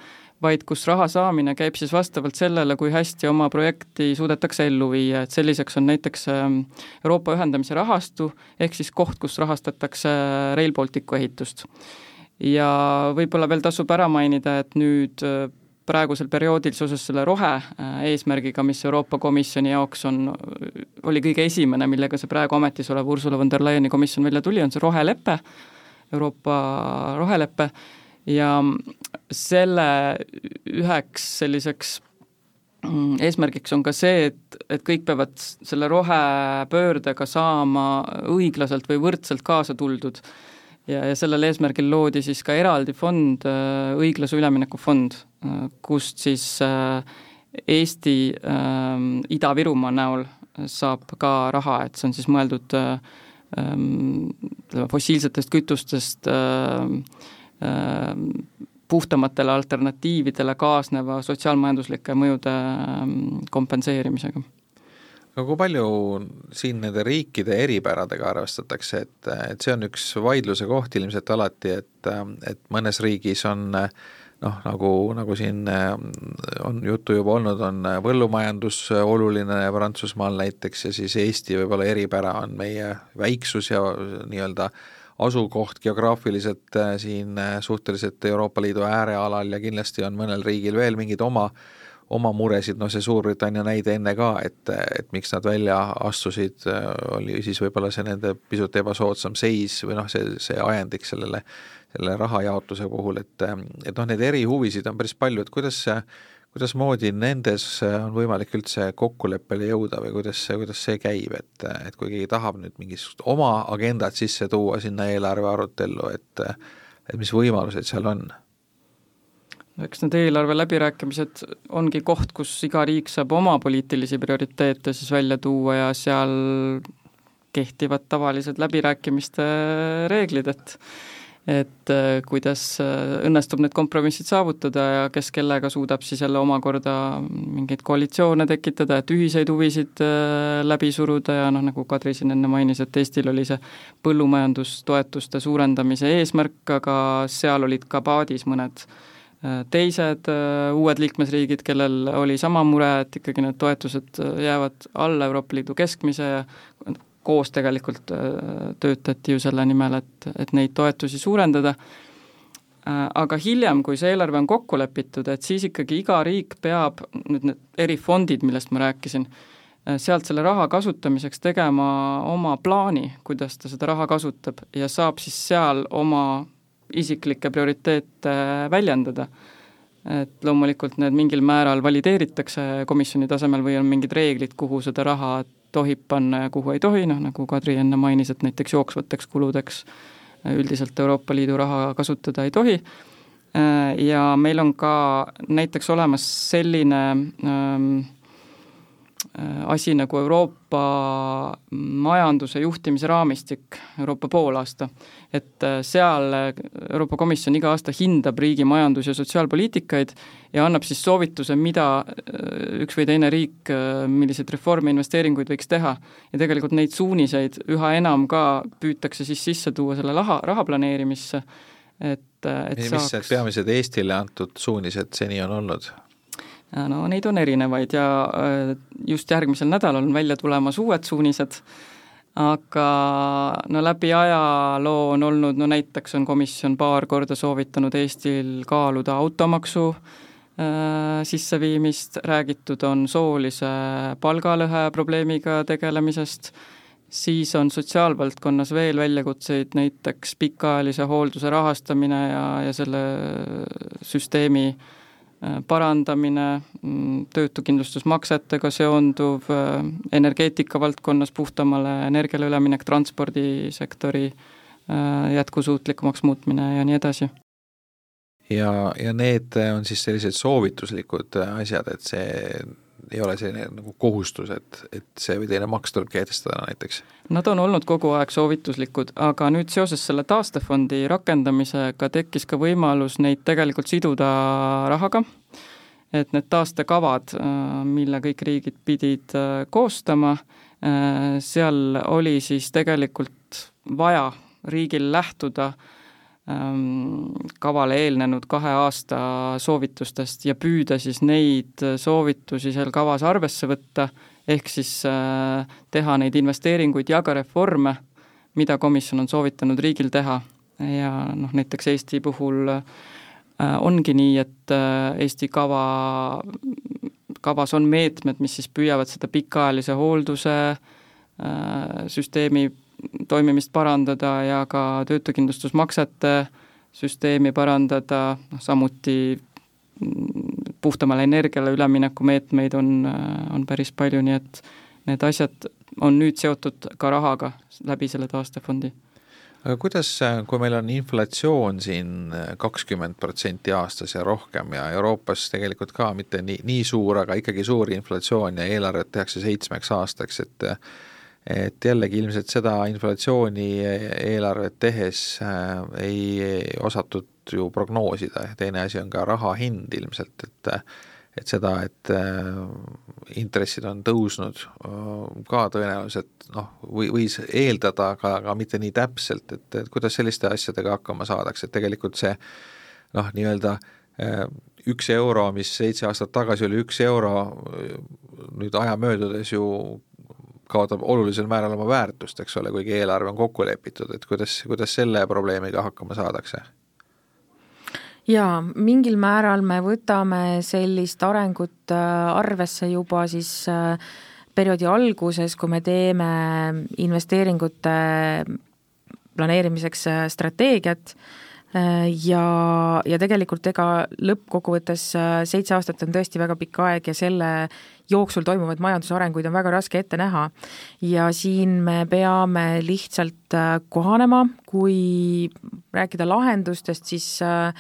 vaid kus raha saamine käib siis vastavalt sellele, kui hästi oma projekti suudetakse ellu viia, et selliseks on näiteks ähm, Euroopa ühendamise rahastu, ehk siis koht, kus rahastatakse Rail Balticu ehitust. ja võib-olla veel tasub ära mainida, et nüüd äh, praegusel perioodil seoses selle rohe äh, mis Euroopa Komisjoni jaoks on, oli kõige esimene, millega see praegu ametis olev Ursula von der Leyeni komisjon välja tuli, on see rohelepe, Euroopa rohelepe, ja selle üheks selliseks mm, eesmärgiks on ka see, et, et kõik peavad selle rohepöördega saama õiglaselt või võrdselt kaasa tuldud. ja, ja sellel eesmärgil loodi siis ka eraldi fond, äh, õiglase ülemineku fond, äh, kust siis äh, Eesti äh, Ida-Virumaa näol saab ka raha, et see on siis mõeldud äh, fossiilsetest kütustest äh, puhtamatele alternatiividele kaasneva sotsiaalmajanduslike mõjude ehm, kompenseerimisega. aga kui palju siin nende riikide eripäradega arvestatakse, et, et see on üks vaidluse koht ilmselt alati, et, et mõnes riigis on noh, nagu, nagu siin on juttu juba olnud, on põllumajandus oluline Prantsusmaal näiteks ja siis Eesti võib-olla eripära on meie väiksus ja nii-öelda äh, asukoht geograafiliselt äh, siin äh, suhteliselt Euroopa Liidu äärealal ja kindlasti on mõnel riigil veel mingeid oma oma muresid, noh see Suurbritannia näide enne ka, et, et miks nad välja astusid, äh, oli siis võib-olla see nende pisut ebasoodsam seis või noh, see, see ajendiks sellele, selle rahajaotuse puhul, et et noh, neid erihuvisid on päris palju, et kuidas see kuidasmoodi nendes on võimalik üldse kokkuleppele jõuda või kuidas see, kuidas see käib, et, et kui keegi tahab nüüd mingisugust oma agendat sisse tuua sinna eelarve arutellu, et et mis võimalused seal on? eks need eelarve läbirääkimised ongi koht, kus iga riik saab oma poliitilisi prioriteete siis välja tuua ja seal kehtivad tavalised läbirääkimiste reeglid, et et äh, kuidas äh, õnnestub need kompromissid saavutada ja kes kellega suudab siis jälle omakorda mingeid koalitsioone tekitada, et ühiseid huvisid äh, läbi suruda ja noh, nagu Kadri siin enne mainis, et Eestil oli see põllumajandustoetuste suurendamise eesmärk, aga seal olid ka paadis mõned teised uued liikmesriigid, kellel oli sama mure, et ikkagi need toetused jäävad alla Euroopa Liidu keskmise ja koos tegelikult äh, töötati ju selle nimel, et, et neid toetusi suurendada, äh, aga hiljem, kui see eelarve on kokku lepitud, et siis ikkagi iga riik peab, nüüd need erifondid, millest ma rääkisin, äh, sealt selle raha kasutamiseks tegema oma plaani, kuidas ta seda raha kasutab ja saab siis seal oma isiklikke prioriteete väljendada. et loomulikult need mingil määral valideeritakse komisjoni tasemel või on mingid reeglid, kuhu seda raha tohib panna ja kuhu ei tohi, noh nagu Kadri enne mainis, et näiteks jooksvateks kuludeks üldiselt Euroopa Liidu raha kasutada ei tohi, ja meil on ka näiteks olemas selline ähm, Äh, asi nagu Euroopa majanduse juhtimise raamistik, Euroopa poolaasta. et äh, seal äh, Euroopa Komisjon iga aasta hindab riigi majandus- ja sotsiaalpoliitikaid ja annab siis soovituse, mida üks või teine riik, milliseid reforme, investeeringuid võiks teha. ja tegelikult neid suuniseid üha enam ka püütakse siis sisse tuua selle raha, raha planeerimisse, et, et mis saaks... mis peamised Eestile antud suunised seni on olnud? No neid on erinevaid ja äh, just järgmisel nädalal on välja tulemas uued suunised, aga no läbi ajaloo on olnud, no näiteks on komisjon paar korda soovitanud Eestil kaaluda automaksu äh, sisseviimist, räägitud on soolise palgalõhe probleemiga tegelemisest, siis on sotsiaalvaldkonnas veel väljakutseid, näiteks pikaajalise hoolduse rahastamine ja, ja selle süsteemi äh, parandamine, mm, töötukindlustusmaksetega seonduv, äh, energeetika valdkonnas puhtamale energiale üleminek, transpordisektori äh, jätkusuutlikumaks muutmine ja nii edasi. ja, ja need on siis sellised soovituslikud asjad, et see ei ole selline nagu kohustus, et, et see või teine maks tuleb kehtestada näiteks? Nad on olnud kogu aeg soovituslikud, aga nüüd seoses selle taastefondi rakendamisega tekkis ka võimalus neid tegelikult siduda rahaga, et need taastekavad, mille kõik riigid pidid koostama, seal oli siis tegelikult vaja riigil lähtuda äh, kavale eelnenud kahe aasta soovitustest ja püüda siis neid soovitusi seal kavas arvesse võtta, ehk siis äh, teha neid investeeringuid ja ka reforme, mida komisjon on soovitanud riigil teha. Ja noh, näiteks Eesti puhul äh, ongi nii, et äh, Eesti kava, kavas on meetmed, mis siis püüavad seda pikaajalise hoolduse süsteemi toimimist parandada ja ka töötukindlustusmaksete süsteemi parandada, noh samuti puhtamale energiale ülemineku meetmeid on, on päris palju, nii et need asjad on nüüd seotud ka rahaga läbi selle taastefondi. aga kuidas, kui meil on inflatsioon siin kakskümmend protsenti aastas ja rohkem ja Euroopas tegelikult ka mitte nii, nii suur, aga ikkagi suur inflatsioon ja eelarvet tehakse seitsmeks aastaks, et et jällegi ilmselt seda inflatsiooni eelarvet tehes äh, ei osatud ju prognoosida. Ja teine asi on ka raha hind ilmselt, et et seda, et äh, intressid on tõusnud äh, ka tõenäoliselt noh, või võis eeldada, aga, aga mitte nii täpselt, et, et kuidas selliste asjadega hakkama saadakse, et tegelikult see noh, nii-öelda üks euro, mis seitse aastat tagasi oli üks euro, nüüd aja möödudes ju kaotab olulisel määral oma väärtust, eks ole, kuigi eelarve on kokku lepitud, et kuidas, kuidas selle probleemiga hakkama saadakse? jaa, mingil määral me võtame sellist arengut äh, arvesse juba siis äh, perioodi alguses, kui me teeme investeeringute planeerimiseks äh, strateegiat ja, ja tegelikult ega lõppkokkuvõttes seitse aastat on tõesti väga pikk aeg ja selle jooksul toimuvaid majandusarenguid on väga raske ette näha. ja siin me peame lihtsalt äh, kohanema, kui rääkida lahendustest, siis äh,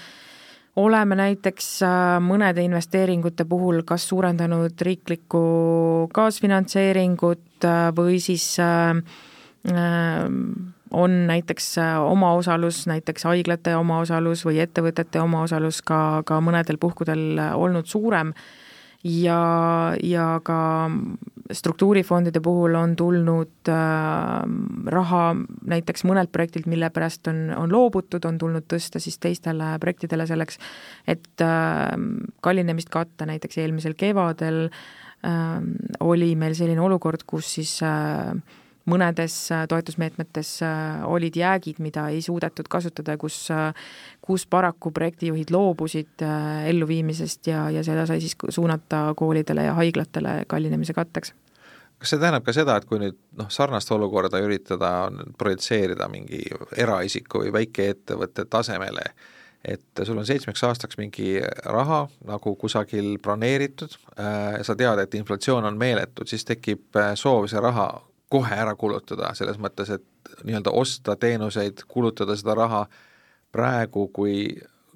oleme näiteks äh, mõnede investeeringute puhul kas suurendanud riiklikku kaasfinantseeringut või siis on näiteks omaosalus, näiteks haiglate omaosalus või ettevõtete omaosalus ka, ka mõnedel puhkudel olnud suurem. Ja, ja ka struktuurifondide puhul on tulnud äh, raha näiteks mõnelt projektilt, mille pärast on, on loobutud, on tulnud tõsta siis teistele projektidele selleks, et äh, kallinemist katta, näiteks eelmisel kevadel äh, oli meil selline olukord, kus siis äh, mõnedes äh, toetusmeetmetes äh, olid jäägid, mida ei suudetud kasutada, kus, äh, kus paraku projektijuhid loobusid elluviimisest ja, ja seda sai siis suunata koolidele ja haiglatele kallinemise katteks. Kas see tähendab ka seda, et kui nüüd noh, sarnast olukorda üritada projitseerida mingi eraisiku või väikeettevõtte tasemele, et sul on seitsmeks aastaks mingi raha nagu kusagil broneeritud äh,, sa tead, et inflatsioon on meeletu, siis tekib soov see raha kohe ära kulutada, selles mõttes, et nii-öelda osta teenuseid, kulutada seda raha praegu, kui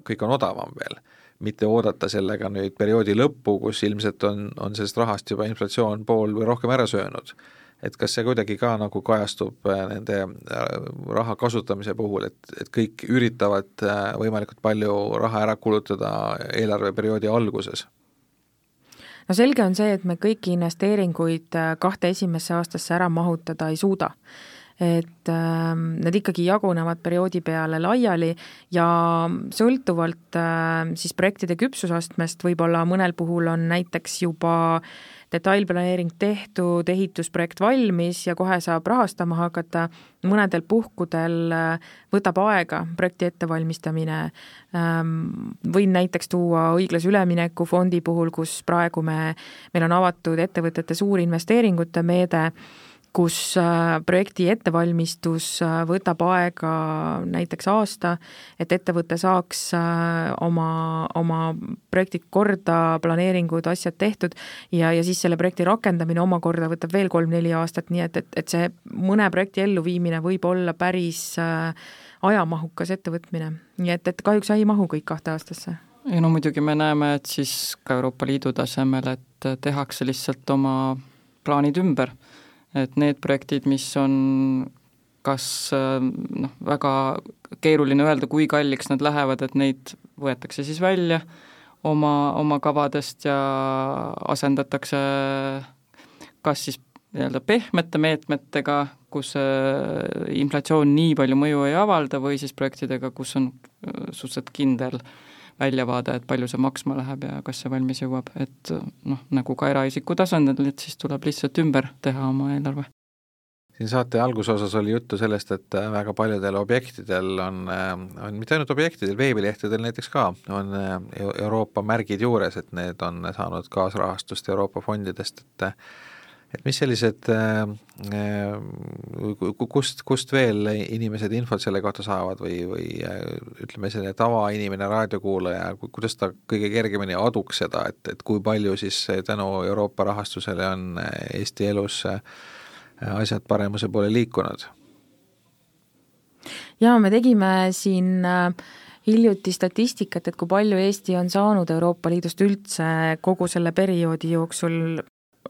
kõik on odavam veel, mitte oodata sellega nüüd perioodi lõppu, kus ilmselt on, on sellest rahast juba inflatsioon pool või rohkem ära söönud. et kas see kuidagi ka nagu kajastub äh, nende äh, raha kasutamise puhul, et, et kõik üritavad äh, võimalikult palju raha ära kulutada eelarveperioodi alguses no selge on see, et me kõiki investeeringuid äh, kahte esimesse aastasse ära mahutada ei suuda. Et äh, need ikkagi jagunevad perioodi peale laiali ja sõltuvalt äh, siis projektide küpsusastmest võib-olla mõnel puhul on näiteks juba detailplaneering tehtud, ehitusprojekt valmis ja kohe saab rahastama hakata, mõnedel puhkudel äh, võtab aega projekti ettevalmistamine, ähm, võin näiteks tuua õiglase ülemineku fondi puhul, kus praegu me, meil on avatud ettevõtete suurinvesteeringute meede, kus äh, projekti ettevalmistus äh, võtab aega näiteks aasta, et ettevõte saaks äh, oma, oma projektid korda, planeeringud, asjad tehtud ja, ja siis selle projekti rakendamine omakorda võtab veel kolm-neli aastat, nii et, et, et see mõne projekti elluviimine võib olla päris ajamahukas ettevõtmine. nii et, et kahjuks ei mahu kõik kahte aastasse ei no muidugi me näeme, et siis ka Euroopa Liidu tasemel, et tehakse lihtsalt oma plaanid ümber. Et need projektid, mis on kas noh, väga keeruline öelda, kui kalliks nad lähevad, et neid võetakse siis välja oma, oma kavadest ja asendatakse kas siis nii-öelda pehmete meetmetega, kus inflatsioon nii palju mõju ei avalda, või siis projektidega, kus on suhteliselt kindel väljavaade, et palju see maksma läheb ja kas see valmis jõuab, et noh, nagu ka eraisiku tasandil, et siis tuleb lihtsalt ümber teha oma eelarve. Siin saate algusosas oli juttu sellest, et väga paljudel objektidel on, on mitte ainult objektidel, veebilehtedel näiteks ka, on Euroopa märgid juures, et need on saanud kaasrahastust Euroopa fondidest, et et mis sellised, kust, kust veel inimesed infot selle kohta saavad või, või ütleme, selline tavainimene, raadiokuulaja, kuidas ta kõige kergemini aduks seda, et, et kui palju siis tänu Euroopa rahastusele on Eesti elus äh, asjad paremuse poole liikunud. jaa, me tegime siin äh, hiljuti statistikat, et kui palju Eesti on saanud Euroopa Liidust üldse kogu selle perioodi jooksul,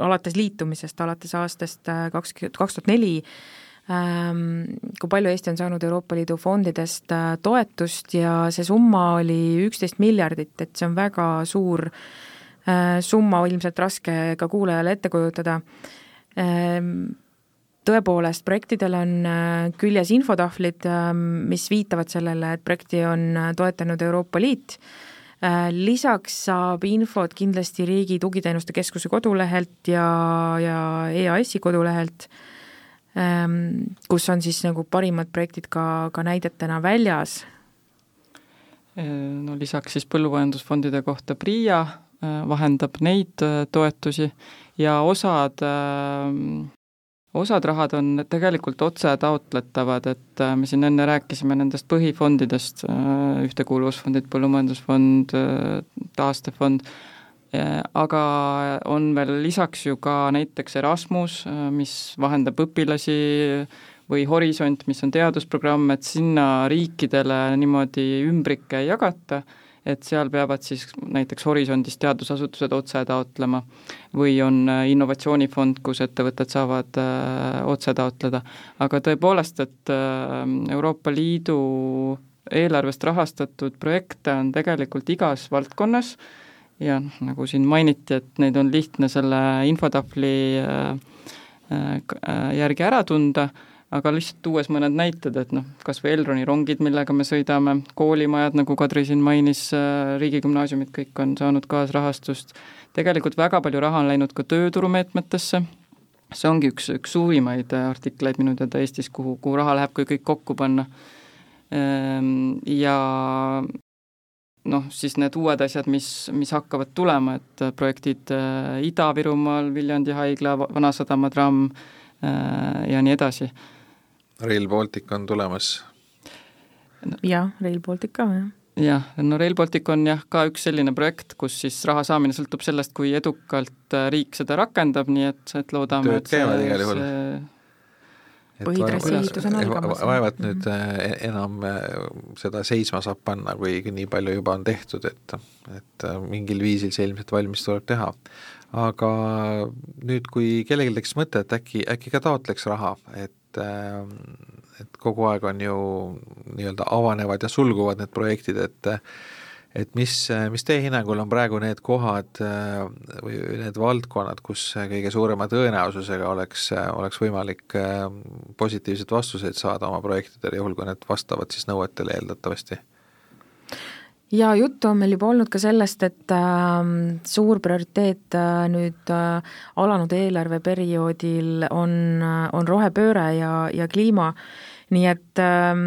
alates liitumisest, alates aastast äh, kaks, kaks tuhat neli, ähm, kui palju Eesti on saanud Euroopa Liidu fondidest äh, toetust ja see summa oli üksteist miljardit, et see on väga suur summa, ilmselt raske ka kuulajale ette kujutada. Ähm, tõepoolest, projektidel on äh, küljes infotahvlid, ähm, mis viitavad sellele, et projekti on äh, toetanud Euroopa Liit, äh, lisaks saab infot kindlasti Riigi Tugiteenuste Keskuse kodulehelt ja, ja EAS-i kodulehelt, ähm, kus on siis nagu parimad projektid ka, ka näidetena väljas. No lisaks siis põllumajandusfondide kohta PRIA vahendab neid toetusi ja osad osad rahad on tegelikult otse taotletavad, et äh, me siin enne rääkisime nendest põhifondidest, äh, ühtekuuluvusfondid, põllumajandusfond, äh, taastefond, aga on veel lisaks ju ka näiteks Erasmus, mis vahendab õpilasi, või Horisont, mis on teadusprogramm, et sinna riikidele niimoodi ümbrikke ei jagata et seal peavad siis näiteks Horisondist teadusasutused otse taotlema või on äh, innovatsioonifond, kus ettevõtted saavad äh, otse taotleda. aga tõepoolest, et äh, Euroopa Liidu eelarvest rahastatud projekte on tegelikult igas valdkonnas ja nagu siin mainiti, et neid on lihtne selle infotahvli järgi ära tunda aga lihtsalt tuues mõned näited, et noh, kas või Elroni rongid, millega me sõidame, koolimajad, nagu Kadri siin mainis, äh, riigigümnaasiumid, kõik on saanud kaasrahastust, tegelikult väga palju raha on läinud ka tööturumeetmetesse, see ongi üks, üks suurimaid äh, artikleid minu teada Eestis, kuhu, kuhu raha läheb, kui kõik kokku panna. Ehm, ja noh, siis need uued asjad, mis, mis hakkavad tulema, et äh, projektid Ida-Virumaal, Viljandi haigla, Vanasadama tramm ja nii edasi Rail Baltic on tulemas jah, Rail Baltic ka, jah jah, no Rail Baltic on jah, ka üks selline projekt, kus siis raha saamine sõltub sellest, kui edukalt äh, riik seda rakendab, nii et, et loodame, et käivad igal juhul põhitrassi ehitus on algamas. vaevalt nüüd äh, enam äh, seda seisma saab panna, kuigi nii palju juba on tehtud, et, et mingil viisil see ilmselt valmis tuleb teha. aga nüüd, kui kellelgi tekkis mõte, et äkki, äkki ka taotleks raha, et et et kogu aeg on ju nii-öelda avanevad ja sulguvad need projektid, et et mis, mis teie hinnangul on praegu need kohad või need valdkonnad, kus kõige suurema tõenäosusega oleks, oleks võimalik positiivseid vastuseid saada oma projektidele, juhul kui need vastavad siis nõuetele eeldatavasti? Ja juttu on meil juba olnud ka sellest, et äh, suur prioriteet äh, nüüd äh, alanud eelarveperioodil on, äh, on rohepööre ja, ja kliima, nii et äh,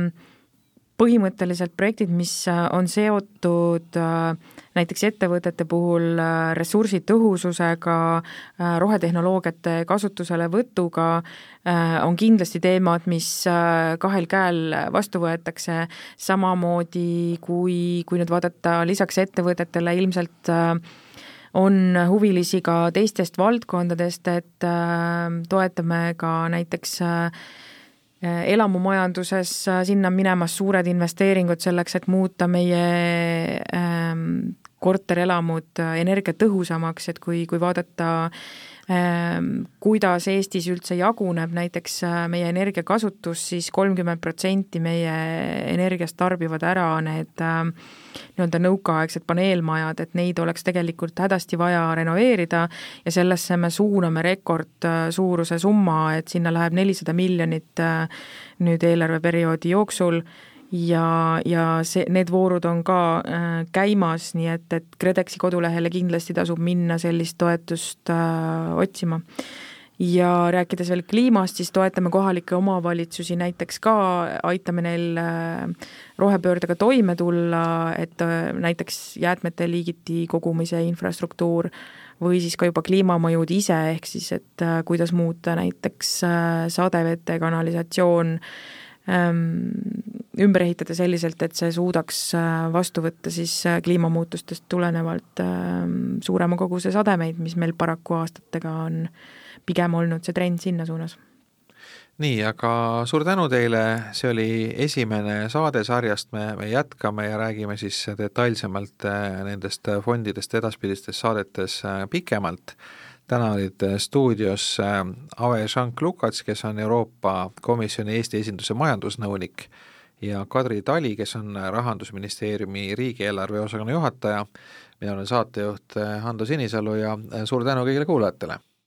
põhimõtteliselt projektid, mis äh, on seotud äh, näiteks ettevõtete puhul äh, ressursitõhususega, rohetehnoloogiate kasutuselevõtuga, on kindlasti teemad, mis kahel käel vastu võetakse, samamoodi kui, kui nüüd vaadata lisaks ettevõtetele ilmselt on huvilisi ka teistest valdkondadest, et toetame ka näiteks elamumajanduses, sinna minemas suured investeeringud selleks, et muuta meie korterelamud energiatõhusamaks, et kui, kui vaadata Ehm, kuidas Eestis üldse jaguneb näiteks äh, meie energiakasutus siis, siis kolmkümmend protsenti meie energiast tarbivad ära need ähm, nii-öelda nõukaaegsed paneelmajad, et neid oleks tegelikult hädasti vaja renoveerida ja sellesse me suuname rekordsuuruse summa, et sinna läheb nelisada miljonit äh, nüüd eelarveperioodi jooksul ja, ja see, need voorud on ka äh, käimas, nii et, et KredExi kodulehele kindlasti tasub minna sellist toetust äh, otsima. ja rääkides veel kliimast, siis toetame kohalikke omavalitsusi näiteks ka, aitame neil äh, rohepöördega toime tulla, et äh, näiteks jäätmete liigiti kogumise infrastruktuur või siis ka juba kliimamõjud ise, ehk siis et äh, kuidas muuta näiteks äh, sadevete kanalisatsioon äh, ümber ehitada selliselt, et see suudaks äh, vastu võtta siis äh, kliimamuutustest tulenevalt ähm, suurema koguse sademeid, mis meil paraku aastatega on pigem olnud see trend sinna suunas. Nii, aga suur tänu teile, see oli esimene saade sarjast, me, me jätkame ja räägime siis detailsemalt äh, nendest fondidest edaspidistes saadetes pikemalt täna olid äh, stuudios äh, Ave Jean-Lukats, kes on Euroopa Komisjoni Eesti esinduse majandusnõunik ja Kadri Tali, kes on Rahandusministeeriumi riigieelarve osakonna juhataja. mina olen saatejuht äh, Hando Sinisalu ja suur tänu kõigile kuulajatele!